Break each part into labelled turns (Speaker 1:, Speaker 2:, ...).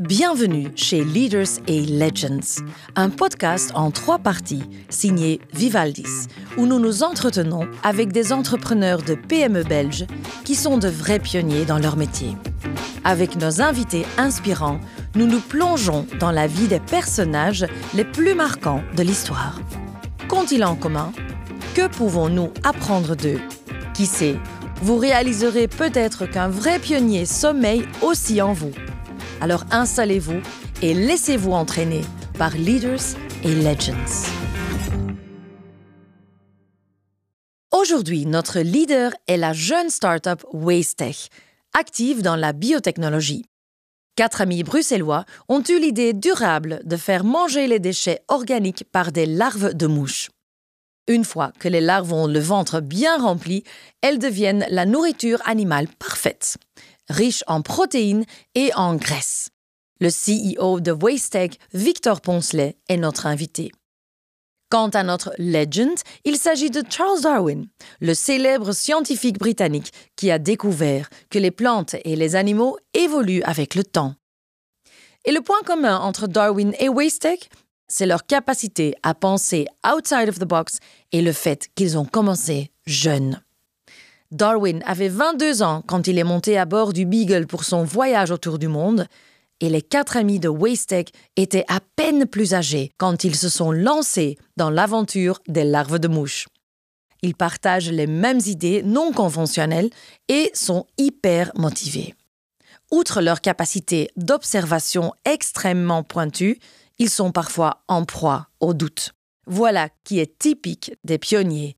Speaker 1: Bienvenue chez Leaders et Legends, un podcast en trois parties signé Vivaldis, où nous nous entretenons avec des entrepreneurs de PME belges qui sont de vrais pionniers dans leur métier. Avec nos invités inspirants, nous nous plongeons dans la vie des personnages les plus marquants de l'histoire. Qu'ont-ils en commun Que pouvons-nous apprendre d'eux? Qui sait, vous réaliserez peut-être qu'un vrai pionnier sommeille aussi en vous. Alors installez-vous et laissez-vous entraîner par Leaders et Legends. Aujourd'hui, notre leader est la jeune startup WasteTech, active dans la biotechnologie. Quatre amis bruxellois ont eu l'idée durable de faire manger les déchets organiques par des larves de mouches. Une fois que les larves ont le ventre bien rempli, elles deviennent la nourriture animale parfaite riche en protéines et en graisse. Le CEO de WasteTech, Victor Poncelet, est notre invité. Quant à notre legend, il s'agit de Charles Darwin, le célèbre scientifique britannique qui a découvert que les plantes et les animaux évoluent avec le temps. Et le point commun entre Darwin et WasteTech, c'est leur capacité à penser outside of the box et le fait qu'ils ont commencé jeunes. Darwin avait 22 ans quand il est monté à bord du Beagle pour son voyage autour du monde, et les quatre amis de WasteTech étaient à peine plus âgés quand ils se sont lancés dans l'aventure des larves de mouches. Ils partagent les mêmes idées non conventionnelles et sont hyper motivés. Outre leur capacité d'observation extrêmement pointue, ils sont parfois en proie au doute. Voilà qui est typique des pionniers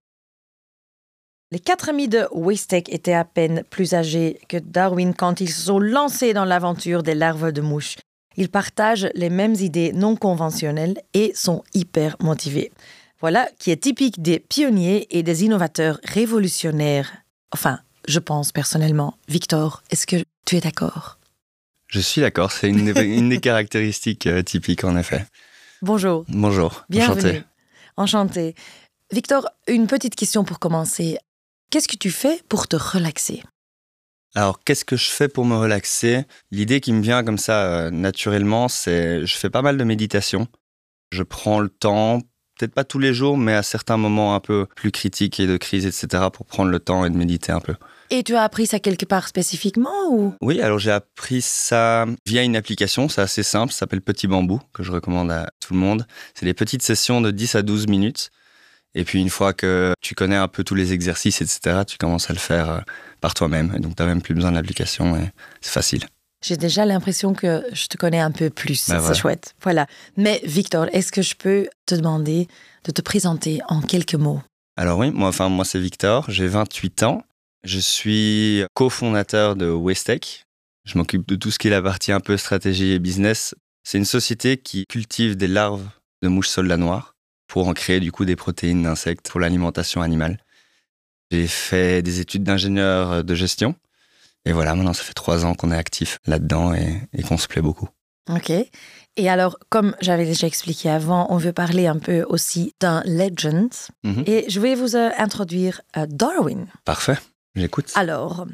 Speaker 1: les quatre amis de WasteTech étaient à peine plus âgés que Darwin quand ils se sont lancés dans l'aventure des larves de mouches. Ils partagent les mêmes idées non conventionnelles et sont hyper motivés. Voilà qui est typique des pionniers et des innovateurs révolutionnaires. Enfin, je pense personnellement. Victor, est-ce que tu es d'accord?
Speaker 2: Je suis d'accord, c'est une, des caractéristiques euh, typiques en effet.
Speaker 1: Bonjour.
Speaker 2: Bonjour.
Speaker 1: Bienvenue.
Speaker 2: Enchanté.
Speaker 1: Enchanté. Victor, une petite question pour commencer. Qu'est-ce que tu fais pour te relaxer?
Speaker 2: Alors, qu'est-ce que je fais pour me relaxer? L'idée qui me vient comme ça euh, naturellement, c'est je fais pas mal de méditation. Je prends le temps, peut-être pas tous les jours, mais à certains moments un peu plus critiques et de crise, etc., pour prendre le temps et de méditer un peu.
Speaker 1: Et tu as appris ça quelque part spécifiquement ou?
Speaker 2: Oui, alors j'ai appris ça via une application, c'est assez simple, ça s'appelle Petit Bambou, que je recommande à tout le monde. C'est des petites sessions de 10 à 12 minutes et puis une fois que tu connais un peu tous les exercices, etc., tu commences à le faire euh, par toi-même. Et donc tu n'as même plus besoin de l'application et c'est facile.
Speaker 1: J'ai déjà l'impression que je te connais un peu plus. Bah c'est chouette. Voilà. Mais Victor, est-ce que je peux te demander de te présenter en quelques mots?
Speaker 2: Alors oui, moi, enfin, moi c'est Victor, j'ai 28 ans. Je suis cofondateur de Westech. Je m'occupe de tout ce qui est la partie un peu stratégie et business. C'est une société qui cultive des larves de mouches soldat noires pour en créer du coup des protéines d'insectes pour l'alimentation animale. J'ai fait des études d'ingénieur de gestion. Et voilà, maintenant, ça fait trois ans qu'on est actif là-dedans et, qu'on se plaît beaucoup.
Speaker 1: Ok. Et alors, comme j'avais déjà expliqué avant, on veut parler un peu aussi d'un legend. Mhm. Et je vais vous euh, introduire euh, Darwin.
Speaker 2: Parfait, j'écoute.
Speaker 1: Alors,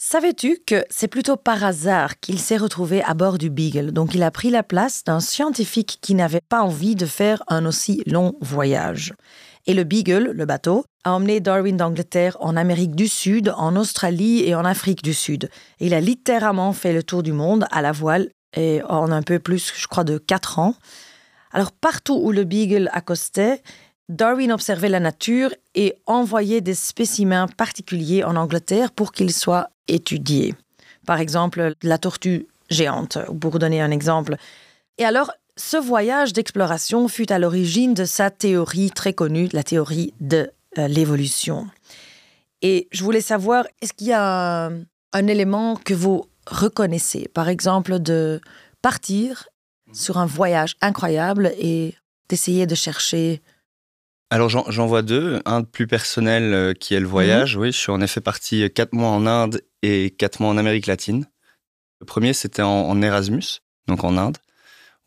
Speaker 1: Savais-tu que c'est plutôt par hasard qu'il s'est retrouvé à bord du Beagle? Donc il a pris la place d'un scientifique qui n'avait pas envie de faire un aussi long voyage. Et le Beagle, le bateau, a emmené Darwin d'Angleterre en Amérique du Sud, en Australie et en Afrique du Sud. Il a littéralement fait le tour du monde à la voile et en un peu plus, je crois, de 4 ans. Alors partout où le Beagle accostait, Darwin observait la nature et envoyait des spécimens particuliers en Angleterre pour qu'ils soient étudiés. Par exemple, la tortue géante, pour donner un exemple. Et alors, ce voyage d'exploration fut à l'origine de sa théorie très connue, la théorie de euh, l'évolution. Et je voulais savoir, est-ce qu'il y a un élément que vous reconnaissez, par exemple, de partir sur un voyage incroyable et d'essayer de chercher
Speaker 2: alors j'en vois deux. Un plus personnel euh, qui est le voyage. Mhm. Oui, je suis en effet parti euh, quatre mois en Inde et quatre mois en Amérique latine. Le premier, c'était en, Erasmus, donc en Inde,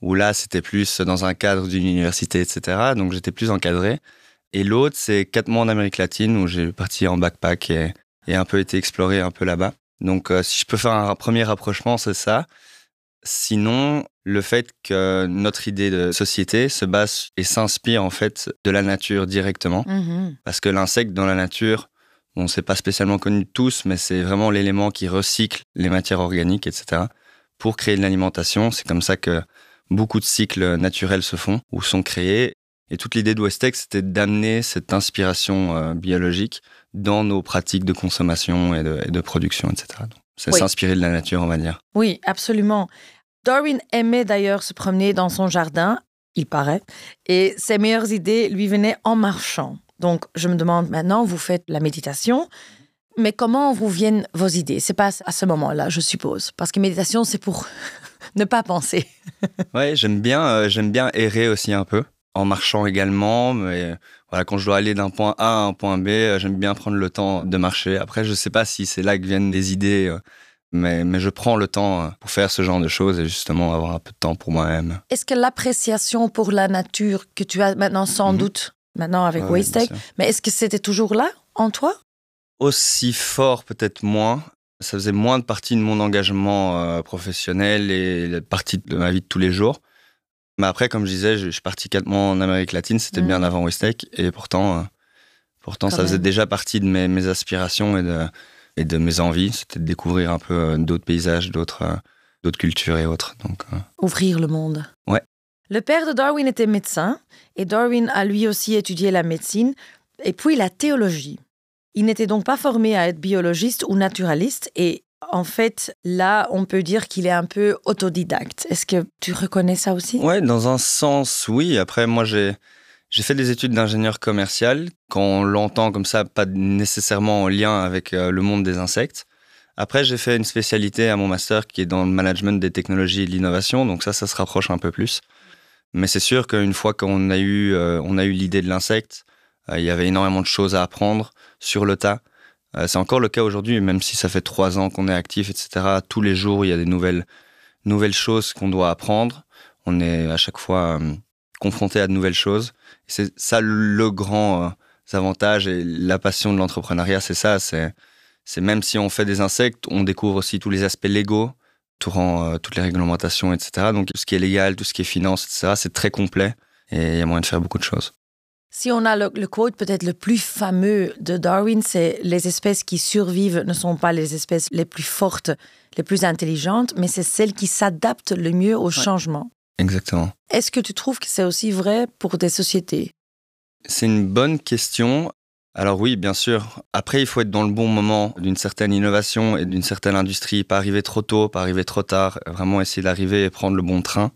Speaker 2: où là, c'était plus dans un cadre d'une université, etc. Donc j'étais plus encadré. Et l'autre, c'est quatre mois en Amérique latine, où j'ai parti en backpack et, et, un peu été explorer un peu là-bas. Donc euh, si je peux faire un premier rapprochement, c'est ça. Sinon, le fait que notre idée de société se base et s'inspire en fait de la nature directement.
Speaker 1: Mhm.
Speaker 2: Parce que l'insecte dans la nature, bon, c'est pas spécialement connu de tous, mais c'est vraiment l'élément qui recycle les matières organiques, etc. pour créer de l'alimentation. C'est comme ça que beaucoup de cycles naturels se font ou sont créés. Et toute l'idée de Westec, c'était d'amener cette inspiration euh, biologique dans nos pratiques de consommation et de, et de production, etc. Donc, c'est
Speaker 1: Oui.
Speaker 2: s'inspirer de la nature, on va dire.
Speaker 1: Oui, absolument. Darwin aimait d'ailleurs se promener dans son jardin, il paraît, et ses meilleures idées lui venaient en marchant. Donc, je me demande maintenant, vous faites la méditation, mais comment vous viennent vos idées? C'est pas à ce moment-là, je suppose, parce que méditation, c'est pour ne pas penser.
Speaker 2: Ouais, j'aime bien, euh, bien errer aussi un peu, en marchant également. Mais voilà, quand je dois aller d'un point A à un point B, euh, j'aime bien prendre le temps de marcher. Après, je sais pas si c'est là que viennent des idées, euh, mais, mais je prends le temps euh, pour faire ce genre de choses et justement avoir un peu de temps pour moi-même.
Speaker 1: Est-ce que l'appréciation pour la nature que tu as maintenant sans
Speaker 2: Mhm.
Speaker 1: doute, maintenant avec
Speaker 2: Ouais, bien sûr.
Speaker 1: mais est-ce que c'était toujours là en toi?
Speaker 2: Aussi fort, peut-être moins. Ça faisait moins de partie de mon engagement euh, professionnel et de partie de ma vie de tous les jours. Mais après, comme je disais, je, je suis parti en Amérique latine, c'était
Speaker 1: Mhm.
Speaker 2: bien avant Westec, et pourtant, euh, pourtant
Speaker 1: Quand
Speaker 2: ça faisait déjà partie de mes, mes aspirations et de, et de mes envies. C'était de découvrir un peu euh, d'autres paysages, d'autres euh, d'autres cultures et autres. Donc, euh,
Speaker 1: Ouvrir le monde.
Speaker 2: Ouais.
Speaker 1: Le père de Darwin était médecin et Darwin a lui aussi étudié la médecine et puis la théologie. Il n'était donc pas formé à être biologiste ou naturaliste et en fait, là, on peut dire qu'il est un peu autodidacte. Est-ce que tu reconnais ça aussi?
Speaker 2: Ouais, dans un sens, oui. Après, moi, j'ai j'ai fait des études d'ingénieur commercial. Quand on l'entend comme ça, pas nécessairement en lien avec euh, le monde des insectes. Après, j'ai fait une spécialité à mon master qui est dans le management des technologies et de l'innovation. Donc ça, ça se rapproche un peu plus. Mais c'est sûr qu'une fois qu'on a eu, euh, on a eu l'idée de l'insecte, euh, il y avait énormément de choses à apprendre sur le tas. C'est encore le cas aujourd'hui, même si ça fait trois ans qu'on est actif, etc. Tous les jours, il y a des nouvelles, nouvelles choses qu'on doit apprendre. On est à chaque fois confronté à de nouvelles choses. C'est ça le grand euh, avantage et la passion de l'entrepreneuriat, c'est ça. C'est, même si on fait des insectes, on découvre aussi tous les aspects légaux, entourant euh, toutes les réglementations, etc. Donc tout ce qui est légal, tout ce qui est finance, etc. C'est très complet et il y a moyen de faire beaucoup de choses.
Speaker 1: Si on a le, le quote peut-être le plus fameux de Darwin, c'est les espèces qui survivent ne sont pas les espèces les plus fortes, les plus intelligentes, mais c'est celles qui s'adaptent le mieux au changement.
Speaker 2: Exactement.
Speaker 1: Est-ce que tu trouves que c'est aussi vrai pour des sociétés?
Speaker 2: C'est une bonne question. Alors oui, bien sûr. Après, il faut être dans le bon moment d'une certaine innovation et d'une certaine industrie. Pas arriver trop tôt, pas arriver trop tard. Vraiment essayer d'arriver et prendre le bon train.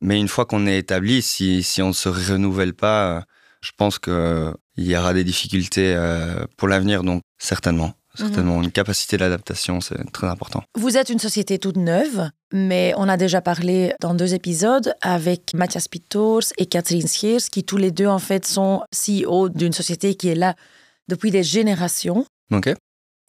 Speaker 2: Mais une fois qu'on est établi, si, si on ne se renouvelle pas, je pense qu'il y aura des difficultés euh, pour l'avenir. Donc certainement, certainement. Une capacité d'adaptation, c'est très important.
Speaker 1: Vous êtes une société toute neuve, mais on a déjà parlé dans deux épisodes avec Mathias Pittors et Catherine Schiers, qui tous les deux en fait sont CEO d'une société qui est là depuis des générations.
Speaker 2: Ok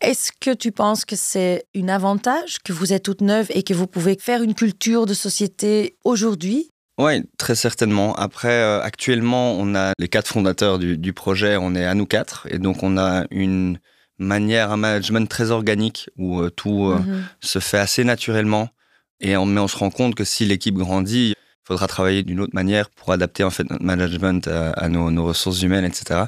Speaker 1: Est-ce que tu penses que c'est un avantage que vous êtes toute neuve et que vous pouvez faire une culture de société aujourd'hui?
Speaker 2: Oui, très certainement. Après, euh, actuellement, on a les quatre fondateurs du, du projet, on est à nous quatre, et donc on a une manière, un management très organique où euh, tout euh,
Speaker 1: Mhm.
Speaker 2: se fait assez naturellement. Et on, mais on se rend compte que si l'équipe grandit, il faudra travailler d'une autre manière pour adapter en fait notre management à, à nos, nos ressources humaines, etc.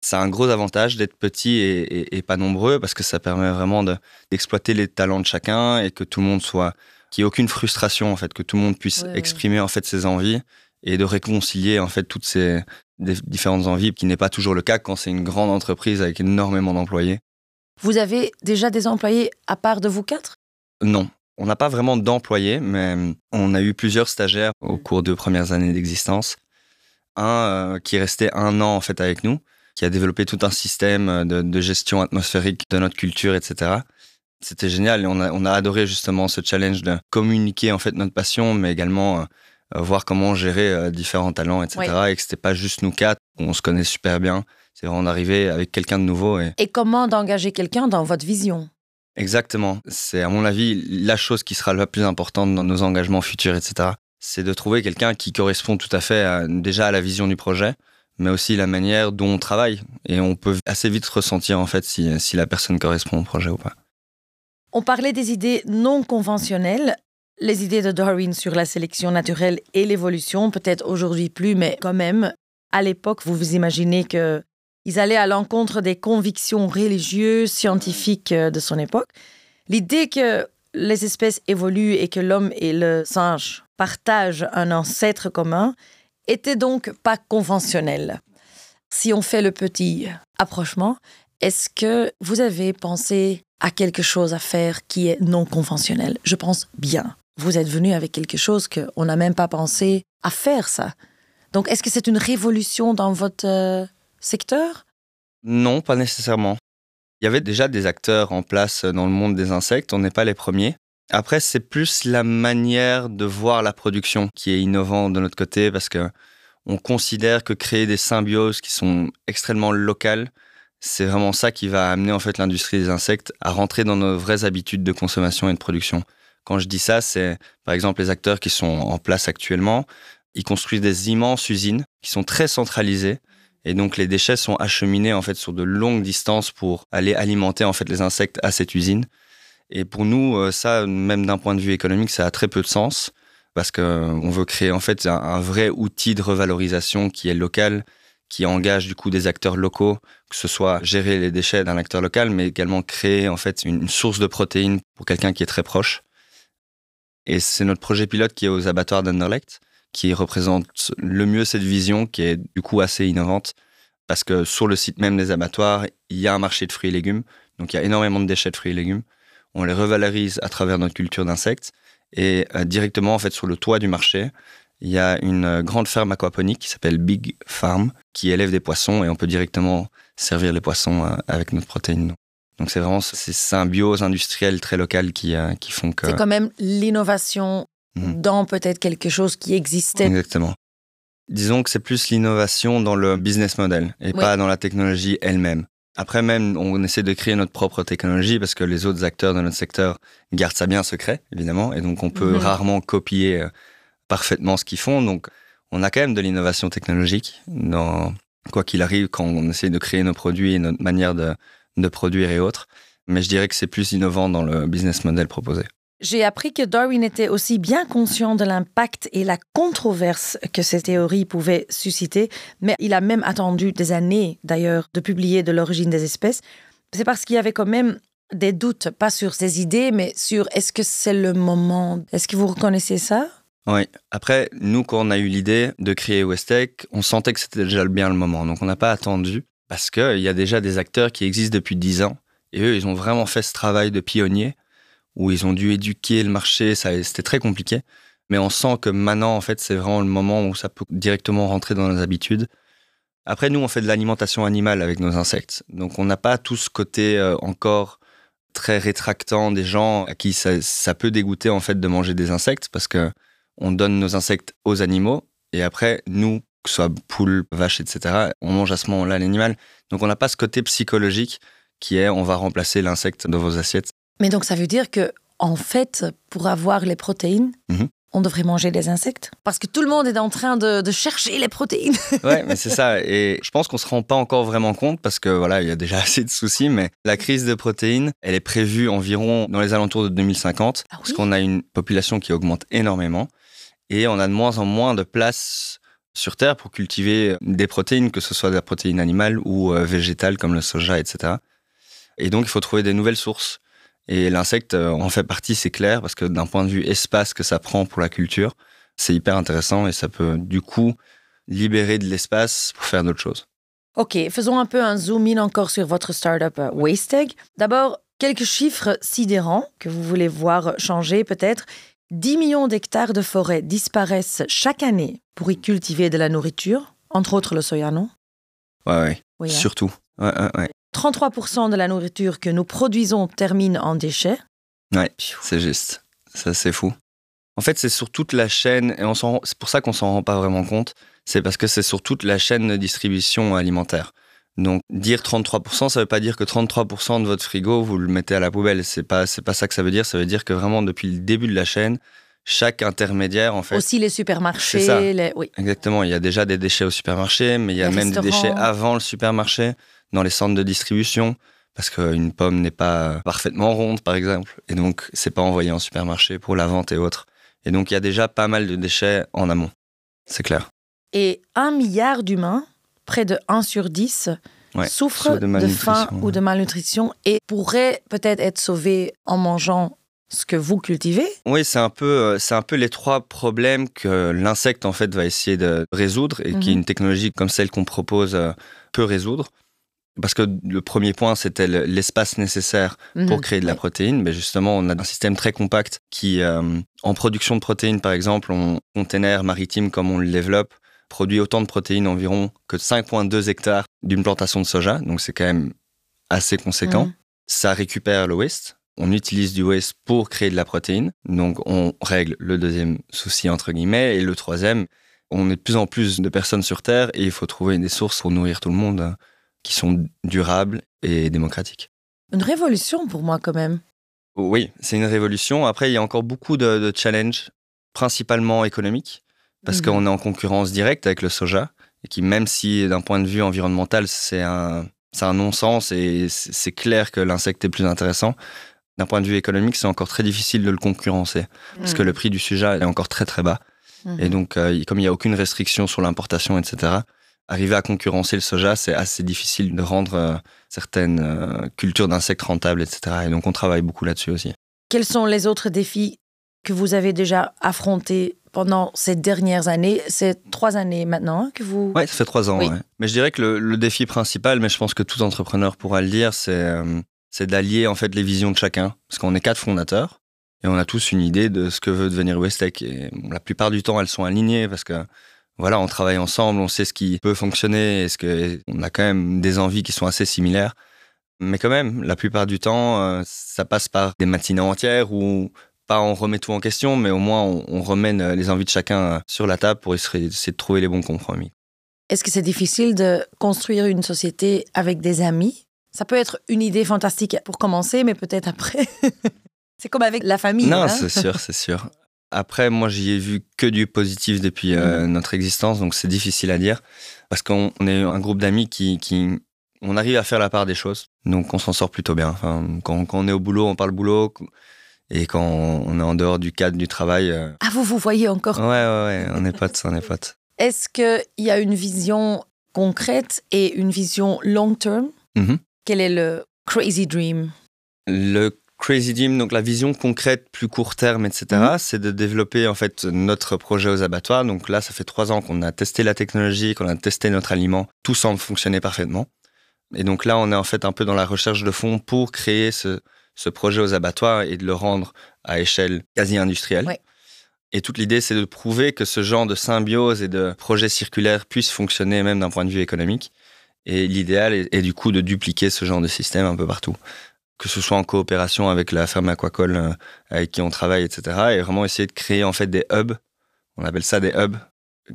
Speaker 2: C'est un gros avantage d'être petit et, et- et pas nombreux parce que ça permet vraiment de- d'exploiter les talents de chacun et que tout le monde soit, qu'il n'y ait aucune frustration en fait, que tout le monde puisse
Speaker 1: Ouais, ouais.
Speaker 2: exprimer en fait ses envies et de réconcilier en fait toutes ces différentes envies, qui n'est pas toujours le cas quand c'est une grande entreprise avec énormément d'employés.
Speaker 1: Vous avez déjà des employés à part de vous quatre?
Speaker 2: Non, on n'a pas vraiment d'employés, mais on a eu plusieurs stagiaires au cours des premières années d'existence. Un euh, qui est resté un an en fait avec nous, qui a développé tout un système de, de gestion atmosphérique de notre culture, etc. C'était génial et on a, on a adoré justement ce challenge de communiquer en fait notre passion, mais également euh, voir comment gérer euh, différents talents, etc. Et que c'était pas juste nous quatre, on se connaît super bien. C'est vraiment d'arriver avec quelqu'un de nouveau et
Speaker 1: Et comment d'engager quelqu'un dans votre vision?
Speaker 2: Exactement. C'est, à mon avis, la chose qui sera la plus importante dans nos engagements futurs, etc. C'est de trouver quelqu'un qui correspond tout à fait à- déjà à la vision du projet, mais aussi la manière dont on travaille. Et on peut assez vite ressentir, en fait, si, si la personne correspond au projet ou pas.
Speaker 1: On parlait des idées non conventionnelles. les idées de Darwin sur la sélection naturelle et l'évolution, peut-être aujourd'hui plus, mais quand même, à l'époque, vous vous imaginez que ils allaient à l'encontre des convictions religieuses, scientifiques euh, de son époque. L'idée que les espèces évoluent et que l'homme et le singe partagent un ancêtre commun était donc pas conventionnelle. Si on fait le petit approchement, est-ce que vous avez pensé à quelque chose à faire qui est non conventionnel? Je pense bien. Vous êtes venu avec quelque chose qu'on n'a même pas pensé à faire ça. Donc, est-ce que c'est une révolution dans votre euh, secteur?
Speaker 2: Non, pas nécessairement. Il y avait déjà des acteurs en place dans le monde des insectes, on n'est pas les premiers. Après, c'est plus la manière de voir la production qui est innovante de notre côté parce que on considère que créer des symbioses qui sont extrêmement locales, c'est vraiment ça qui va amener en fait l'industrie des insectes à rentrer dans nos vraies habitudes de consommation et de production. Quand je dis ça, c'est par exemple les acteurs qui sont en place actuellement, ils construisent des immenses usines qui sont très centralisées et donc les déchets sont acheminés en fait sur de longues distances pour aller alimenter en fait les insectes à cette usine. Et pour nous, euh, ça, même d'un point de vue économique, ça a très peu de sens parce qu'on euh, veut créer en fait un, vrai outil de revalorisation qui est local, qui engage du coup des acteurs locaux, que ce soit gérer les déchets d'un acteur local, mais également créer en fait une, source de protéines pour quelqu'un qui est très proche. Et c'est notre projet pilote qui est aux abattoirs d'Anderlecht, qui représente le mieux cette vision, qui est du coup assez innovante, parce que sur le site même des abattoirs, il y a un marché de fruits et légumes, donc il y a énormément de déchets de fruits et légumes on les revalorise à travers notre culture d'insectes. Et euh, directement, en fait, sur le toit du marché, il y a une euh, grande ferme aquaponique qui s'appelle Big Farm, qui élève des poissons et on peut directement servir les poissons euh, avec notre protéine. Donc c'est vraiment ces symbioses industrielles très locales qui, qui font que...
Speaker 1: C'est quand même l'innovation mhm. dans peut-être quelque chose qui existait.
Speaker 2: Exactement. Disons que c'est plus l'innovation dans le business model et pas dans la technologie elle-même. Après même, on essaie de créer notre propre technologie parce que les autres acteurs de notre secteur gardent ça bien secret, évidemment, et donc on peut mhm. rarement copier euh, parfaitement ce qu'ils font. Donc on a quand même de l'innovation technologique dans quoi qu'il arrive quand on essaie de créer nos produits et notre manière de, de produire et autres. Mais je dirais que c'est plus innovant dans le business model proposé.
Speaker 1: J'ai appris que Darwin était aussi bien conscient de l'impact et la controverse que ces théories pouvaient susciter, mais il a même attendu des années d'ailleurs de publier de l'origine des espèces. C'est parce qu'il y avait quand même des doutes, pas sur ses idées, mais sur est-ce que c'est le moment? Est-ce que vous reconnaissez ça?
Speaker 2: Oui. Après, nous, quand on a eu l'idée de créer Westec, on sentait que c'était déjà bien le moment. Donc, on n'a pas attendu parce qu'il y a déjà des acteurs qui existent depuis dix ans. Et eux, ils ont vraiment fait ce travail de pionnier où ils ont dû éduquer le marché. Ça, c'était très compliqué. Mais on sent que maintenant, en fait, c'est vraiment le moment où ça peut directement rentrer dans nos habitudes. Après, nous, on fait de l'alimentation animale avec nos insectes. Donc, on n'a pas tout ce côté euh, encore très rétractant des gens à qui ça, peut dégoûter, en fait, de manger des insectes parce que on donne nos insectes aux animaux et après, nous, que ce soit poules, vaches, etc., on mange à ce moment-là l'animal. Donc, on n'a pas ce côté psychologique qui est on va remplacer l'insecte dans vos assiettes.
Speaker 1: Mais donc ça veut dire que, en fait, pour avoir les protéines, mhm. on devrait manger des insectes Parce que tout le monde est en train de, chercher les protéines.
Speaker 2: ouais, mais c'est ça. Et je pense qu'on se rend pas encore vraiment compte parce que voilà, il y a déjà assez de soucis. Mais la crise de protéines, elle est prévue environ dans les alentours de 2050 ah parce qu'on a une population qui augmente énormément et on a de moins en moins de place sur Terre pour cultiver des protéines, que ce soit des protéines animales ou euh, végétales comme le soja, etc. Et donc, il faut trouver des nouvelles sources. Et l'insecte euh, en fait partie, c'est clair, parce que d'un point de vue espace que ça prend pour la culture, c'est hyper intéressant et ça peut du coup libérer de l'espace pour faire d'autres choses.
Speaker 1: Ok, faisons un peu un zoom in encore sur votre startup euh, Wastegg. D'abord, quelques chiffres sidérants que vous voulez voir changer peut-être. 10 millions d'hectares de forêt disparaissent chaque année pour y cultiver de la nourriture, entre autres le soya, non?
Speaker 2: Ouais, ouais. Oui, hein. Surtout. Ouais, ouais, ouais.
Speaker 1: 33% de la nourriture que nous produisons termine en déchets.
Speaker 2: Ouais, c'est juste. Ça, c'est fou. En fait, c'est sur toute la chaîne, et c'est pour ça qu'on s'en rend pas vraiment compte, c'est parce que c'est sur toute la chaîne de distribution alimentaire. Donc, dire 33%, ça veut pas dire que 33% de votre frigo, vous le mettez à la poubelle. C'est pas, c'est pas ça que ça veut dire. Ça veut dire que vraiment, depuis le début de la chaîne, chaque intermédiaire, en fait.
Speaker 1: Aussi les supermarchés. Les... Oui.
Speaker 2: Exactement. Il y a déjà des déchets au supermarché, mais il y a même des déchets avant le supermarché dans les centres de distribution parce qu'une pomme n'est pas parfaitement ronde, par exemple, et donc c'est pas envoyé en supermarché pour la vente et autres. Et donc, il y a déjà pas mal de déchets en amont. C'est clair.
Speaker 1: Et un milliard d'humains, près de 1 sur 10,
Speaker 2: Ouais,
Speaker 1: souffrent
Speaker 2: de
Speaker 1: faim ou de malnutrition et pourraient peut-être être sauvés en mangeant ce que vous cultivez.
Speaker 2: Oui, c'est un peu, euh, c'est un peu les trois problèmes que l'insecte en fait va essayer de résoudre et
Speaker 1: Mhm.
Speaker 2: qu'une technologie comme celle qu'on propose euh, peut résoudre. Parce que le premier point, c'était le- l'espace nécessaire pour
Speaker 1: Mhm.
Speaker 2: créer de la protéine. Mais justement, on a un système très compact qui, euh, en production de protéines, par exemple, en container maritime comme on le développe, produit autant de protéines environ que 5,2 hectares d'une plantation de soja. Donc c'est quand même assez conséquent.
Speaker 1: Mhm.
Speaker 2: Ça récupère le waste. On utilise du waste pour créer de la protéine. Donc on règle le deuxième souci, entre guillemets. Et le troisième, on est de plus en plus de personnes sur Terre et il faut trouver des sources pour nourrir tout le monde euh, qui sont durables et démocratiques.
Speaker 1: Une révolution pour moi quand même.
Speaker 2: Oui, c'est une révolution. Après, il y a encore beaucoup de, de challenges, principalement économiques, parce
Speaker 1: Mhm.
Speaker 2: qu'on est en concurrence directe avec le soja, et qui, même si d'un point de vue environnemental, c'est un, c'est un non-sens et c'est clair que l'insecte est plus intéressant, d'un point de vue économique, c'est encore très difficile de le concurrencer, parce que le prix du soja est encore très très bas.
Speaker 1: Mhm.
Speaker 2: Et donc, euh, comme il n'y a aucune restriction sur l'importation, etc., arriver à concurrencer le soja, c'est assez difficile de rendre euh, certaines euh, cultures d'insectes rentables, etc. Et donc, on travaille beaucoup là-dessus aussi.
Speaker 1: Quels sont les autres défis que vous avez déjà affrontés pendant ces dernières années? C'est trois années maintenant hein, que vous...
Speaker 2: Ouais, ça fait trois ans.
Speaker 1: Oui.
Speaker 2: ouais. Mais je dirais que le, le défi principal, mais je pense que tout entrepreneur pourra le dire, c'est c'est d'allier en fait les visions de chacun, parce qu'on est quatre fondateurs et on a tous une idée de ce que veut devenir Westec. Et la plupart du temps, elles sont alignées parce que voilà, on travaille ensemble, on sait ce qui peut fonctionner, et ce que on a quand même des envies qui sont assez similaires. Mais quand même, la plupart du temps, euh, ça passe par des matinées entières où pas on remet tout en question, mais au moins on, on remène euh, les envies de chacun euh, sur la table pour essayer de trouver les bons compromis.
Speaker 1: Est-ce que c'est difficile de construire une société avec des amis? Ça peut être une idée fantastique pour commencer, mais peut-être après. c'est comme avec la famille.
Speaker 2: Non,
Speaker 1: hein.
Speaker 2: c'est sûr, c'est sûr. Après, moi, j'y ai vu que du positif depuis euh, notre existence, donc c'est difficile à dire. Parce qu'on on est un groupe d'amis qui, qui. On arrive à faire la part des choses, donc on s'en sort plutôt bien. Enfin, quand, quand on est au boulot, on parle boulot. Et quand on est en dehors du cadre du travail, euh,
Speaker 1: Ah, vous vous voyez encore
Speaker 2: ouais, ouais, ouais, on est potes, on est potes.
Speaker 1: Est-ce qu'il y a une vision concrète et une vision long term?
Speaker 2: Mhm.
Speaker 1: Quel est le crazy dream?
Speaker 2: Le Crazy Dream, donc la vision concrète, plus court terme, etc.,
Speaker 1: Mhm.
Speaker 2: c'est de développer en fait notre projet aux abattoirs. Donc là, ça fait trois ans qu'on a testé la technologie, qu'on a testé notre aliment. Tout semble fonctionner parfaitement. Et donc là, on est en fait un peu dans la recherche de fonds pour créer ce, ce projet aux abattoirs et de le rendre à échelle quasi industrielle. Et toute l'idée, c'est de prouver que ce genre de symbiose et de projet circulaire puisse fonctionner même d'un point de vue économique. Et l'idéal est, est du coup de dupliquer ce genre de système un peu partout que ce soit en coopération avec la ferme aquacole euh, avec qui on travaille, etc. Et vraiment essayer de créer en fait des hubs, on appelle ça des hubs,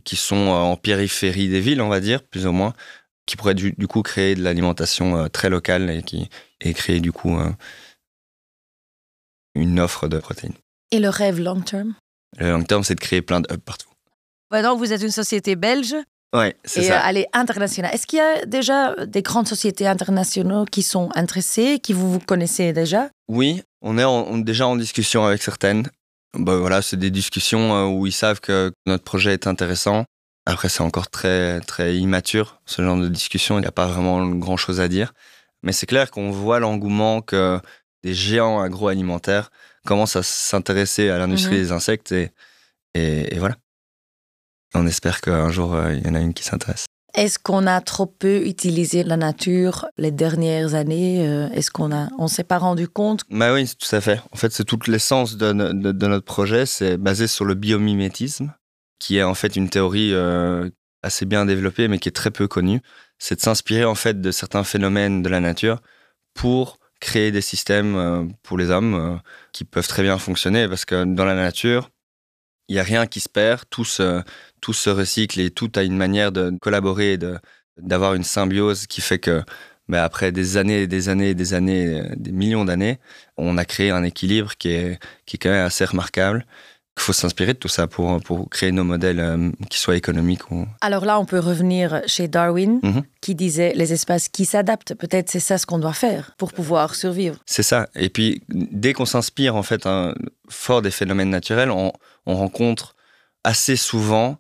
Speaker 2: qui sont euh, en périphérie des villes, on va dire, plus ou moins, qui pourraient du, du coup créer de l'alimentation euh, très locale et, qui, et créer du coup une offre de protéines.
Speaker 1: Et le rêve long term?
Speaker 2: Le long terme, c'est de créer plein de hubs partout.
Speaker 1: Maintenant, vous êtes une société belge
Speaker 2: Ouais, c'est
Speaker 1: et
Speaker 2: ça.
Speaker 1: euh, elle est internationale. Est-ce qu'il y a déjà des grandes sociétés internationales qui sont intéressées, qui vous, vous connaissez déjà?
Speaker 2: Oui, on est en- on- déjà en discussion avec certaines. Bah, voilà, c'est des discussions euh, où ils savent que notre projet est intéressant. Après, c'est encore très, très immature, ce genre de discussion. Il n'y a pas vraiment grand-chose à dire. Mais c'est clair qu'on voit l'engouement que des géants agroalimentaires commencent à s'intéresser à l'industrie
Speaker 1: Mhm.
Speaker 2: des insectes. Et, et, et voilà. On espère qu'un jour, euh, il y en a une qui s'intéresse.
Speaker 1: Est-ce qu'on a trop peu utilisé la nature les dernières années Euh, Est-ce qu'on a, on s'est pas rendu compte?
Speaker 2: Bah oui, tout à fait. En fait, c'est toute l'essence de, no- de- de notre projet. C'est basé sur le biomimétisme, qui est en fait une théorie euh, assez bien développée, mais qui est très peu connue. C'est de s'inspirer en fait de certains phénomènes de la nature pour créer des systèmes pour les hommes qui peuvent très bien fonctionner. Parce que dans la nature, il n'y a rien qui se perd, tout se, tout se recycle et tout a une manière de collaborer, et d'avoir une symbiose qui fait que mais après des années et des années et des années, euh, des millions d'années, on a créé un équilibre qui est, qui est quand même assez remarquable. Il faut s'inspirer de tout ça pour, pour créer nos modèles euh, qui soient économiques. Ou...
Speaker 1: Alors là, on peut revenir chez Darwin,
Speaker 2: Mhm.
Speaker 1: qui disait les espaces qui s'adaptent. Peut-être c'est ça ce qu'on doit faire pour pouvoir survivre.
Speaker 2: C'est ça. Et puis, dès qu'on s'inspire en fait un, fort des phénomènes naturels, on, on rencontre assez souvent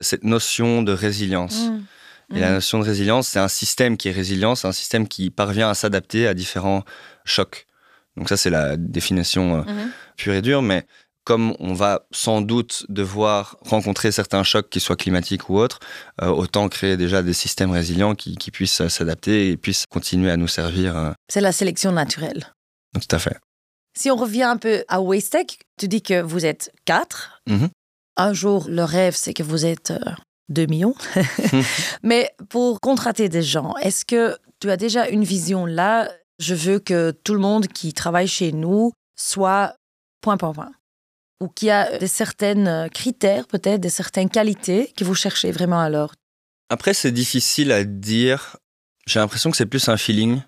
Speaker 2: cette notion de résilience.
Speaker 1: Mmh.
Speaker 2: Et la
Speaker 1: Mmh.
Speaker 2: notion de résilience, c'est un système qui est résilient, c'est un système qui parvient à s'adapter à différents chocs. Donc ça, c'est la définition euh,
Speaker 1: Mhm.
Speaker 2: pure et dure, mais comme on va sans doute devoir rencontrer certains chocs, qu'ils soient climatiques ou autres, euh, autant créer déjà des systèmes résilients qui, qui puissent euh, s'adapter et puissent continuer à nous servir. euh.
Speaker 1: C'est la sélection naturelle.
Speaker 2: Tout à fait.
Speaker 1: Si on revient un peu à Wastech, tu dis que vous êtes quatre.
Speaker 2: Mhm.
Speaker 1: Un jour, le rêve, c'est que vous êtes euh, 2 millions. Mais pour contrater des gens, est-ce que tu as déjà une vision là? Je veux que tout le monde qui travaille chez nous soit point, point, point. Ou qu'il y a des certains critères, peut-être, des certaines qualités que vous cherchez vraiment alors?
Speaker 2: Après, c'est difficile à dire. J'ai l'impression que c'est plus un feeling.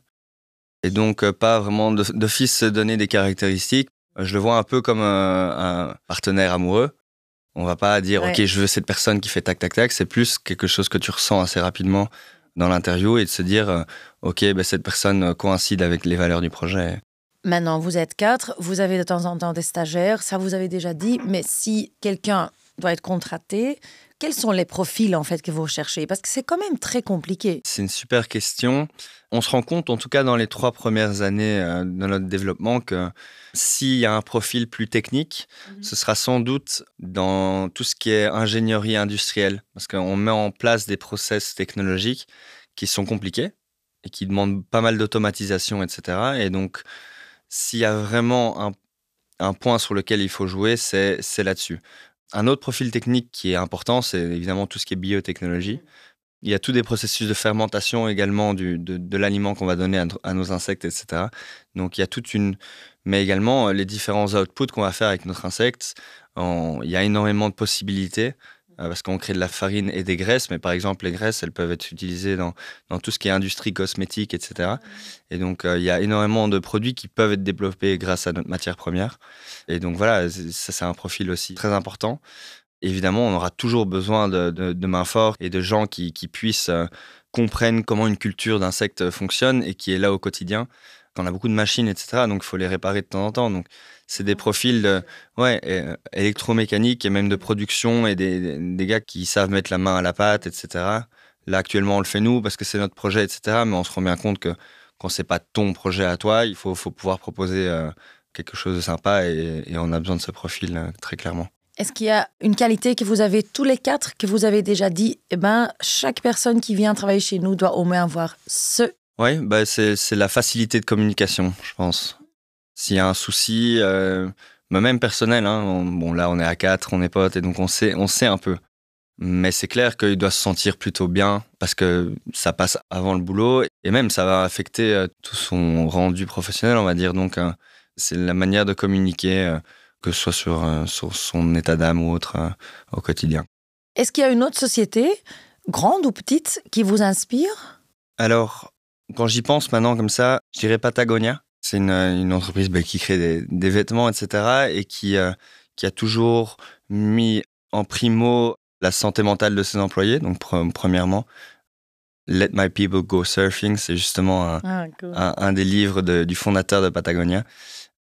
Speaker 2: Et donc, euh, pas vraiment d'office se donner des caractéristiques. Je le vois un peu comme un, un partenaire amoureux. On va pas dire,
Speaker 1: Ouais.
Speaker 2: OK, je veux cette personne qui fait tac, tac, tac. C'est plus quelque chose que tu ressens assez rapidement dans l'interview et de se dire, euh, OK, ben, cette personne euh, coïncide avec les valeurs du projet.
Speaker 1: Maintenant, vous êtes quatre, vous avez de temps en temps des stagiaires, ça vous avez déjà dit, mais si quelqu'un doit être contraté, quels sont les profils en fait que vous recherchez? Parce que c'est quand même très compliqué.
Speaker 2: C'est une super question. On se rend compte, en tout cas dans les trois premières années euh, de notre développement, que s'il y a un profil plus technique,
Speaker 1: Mhm.
Speaker 2: ce sera sans doute dans tout ce qui est ingénierie industrielle, parce qu'on met en place des process technologiques qui sont compliqués et qui demandent pas mal d'automatisation, etc. Et donc, s'il y a vraiment un, un point sur lequel il faut jouer, c'est là-dessus. Un autre profil technique qui est important, c'est évidemment tout ce qui est biotechnologie. Il y a tous des processus de fermentation également du, de, de l'aliment qu'on va donner à, no- à nos insectes, etc. Donc il y a toute une... Mais également euh, les différents outputs qu'on va faire avec notre insecte. Il y a énormément de possibilités parce qu'on crée de la farine et des graisses. Mais par exemple, les graisses, elles peuvent être utilisées dans, dans tout ce qui est industrie cosmétique, etc. Et donc euh, il y a énormément de produits qui peuvent être développés grâce à notre matière première. Et donc voilà, ça c'est un profil aussi très important. Évidemment, on aura toujours besoin de, de- de mains fortes et de gens qui, qui puissent euh, comprennent comment une culture d'insectes fonctionne et qui est là au quotidien. On a beaucoup de machines, etc. Donc, il faut les réparer de temps en temps. Donc, c'est des profils ouais, euh, électromécaniques et même de production et des, gars qui savent mettre la main à la pâte, etc. Là, actuellement, on le fait nous parce que c'est notre projet, etc. Mais on se rend bien compte que quand c'est pas ton projet à toi, il faut, pouvoir proposer euh, quelque chose de sympa et, et on a besoin de ce profil euh, très clairement.
Speaker 1: Est-ce qu'il y a une qualité que vous avez tous les quatre, que vous avez déjà dit, eh ben, chaque personne qui vient travailler chez nous doit au moins avoir ce
Speaker 2: Oui, bah c'est la facilité de communication, je pense. S'il y a un souci, euh, bah même personnel, hein, on- bon là on est à quatre, on est potes et donc on sait, on sait un peu. Mais c'est clair qu'il doit se sentir plutôt bien parce que ça passe avant le boulot et même ça va affecter euh, tout son rendu professionnel, on va dire. Donc euh, c'est la manière de communiquer, que ce soit sur, sur son état d'âme ou autre au quotidien.
Speaker 1: Est-ce qu'il y a une autre société, grande ou petite, qui vous inspire?
Speaker 2: Alors, quand j'y pense maintenant comme ça, je dirais Patagonia. C'est une, une entreprise bah, qui crée des, des vêtements, etc. et qui, euh, qui a toujours mis en primo la santé mentale de ses employés. Donc, pre- premièrement, Let My People Go Surfing, c'est justement un,
Speaker 1: ah, cool.
Speaker 2: un, un des livres de- du fondateur de Patagonia.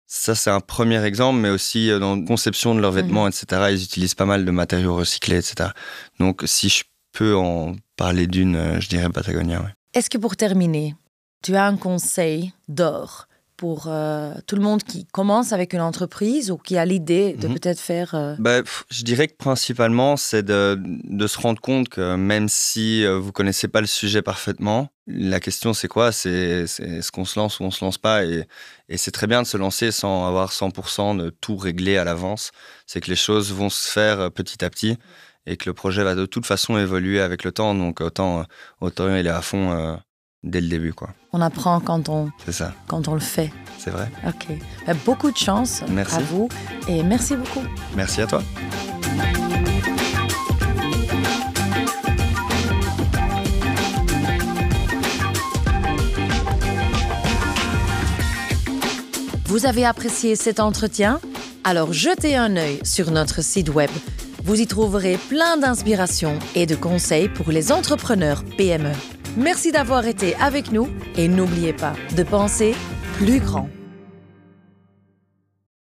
Speaker 2: Ça, c'est un premier exemple, mais aussi euh, dans la conception de leurs vêtements, etc. Ils utilisent pas mal de matériaux recyclés, etc. Donc, si je peux en parler d'une, euh, je dirais Patagonia. ouais.
Speaker 1: Est-ce que pour terminer, tu as un conseil d'or pour euh, tout le monde qui commence avec une entreprise ou qui a l'idée de
Speaker 2: Mhm.
Speaker 1: peut-être faire... euh,
Speaker 2: Bah, je dirais que principalement, c'est de, de se rendre compte que même si euh, vous connaissez pas le sujet parfaitement, la question c'est quoi? C'est est-ce qu'on se lance ou on se lance pas? Et, et c'est très bien de se lancer sans avoir 100% de tout réglé à l'avance. C'est que les choses vont se faire petit à petit et que le projet va de toute façon évoluer avec le temps. Donc autant, euh, autant il est à fond euh, dès le début, quoi.
Speaker 1: on apprend quand on,
Speaker 2: ça,
Speaker 1: quand on le fait.
Speaker 2: c'est vrai.
Speaker 1: Ok. Ben, beaucoup de chance
Speaker 2: Merci.
Speaker 1: à vous et merci beaucoup.
Speaker 2: Merci à toi.
Speaker 1: Vous avez apprécié cet entretien? Alors jetez un œil sur notre site web. Vous y trouverez plein d'inspirations et de conseils pour les entrepreneurs PME. Merci d'avoir été avec nous et n'oubliez pas de penser plus grand.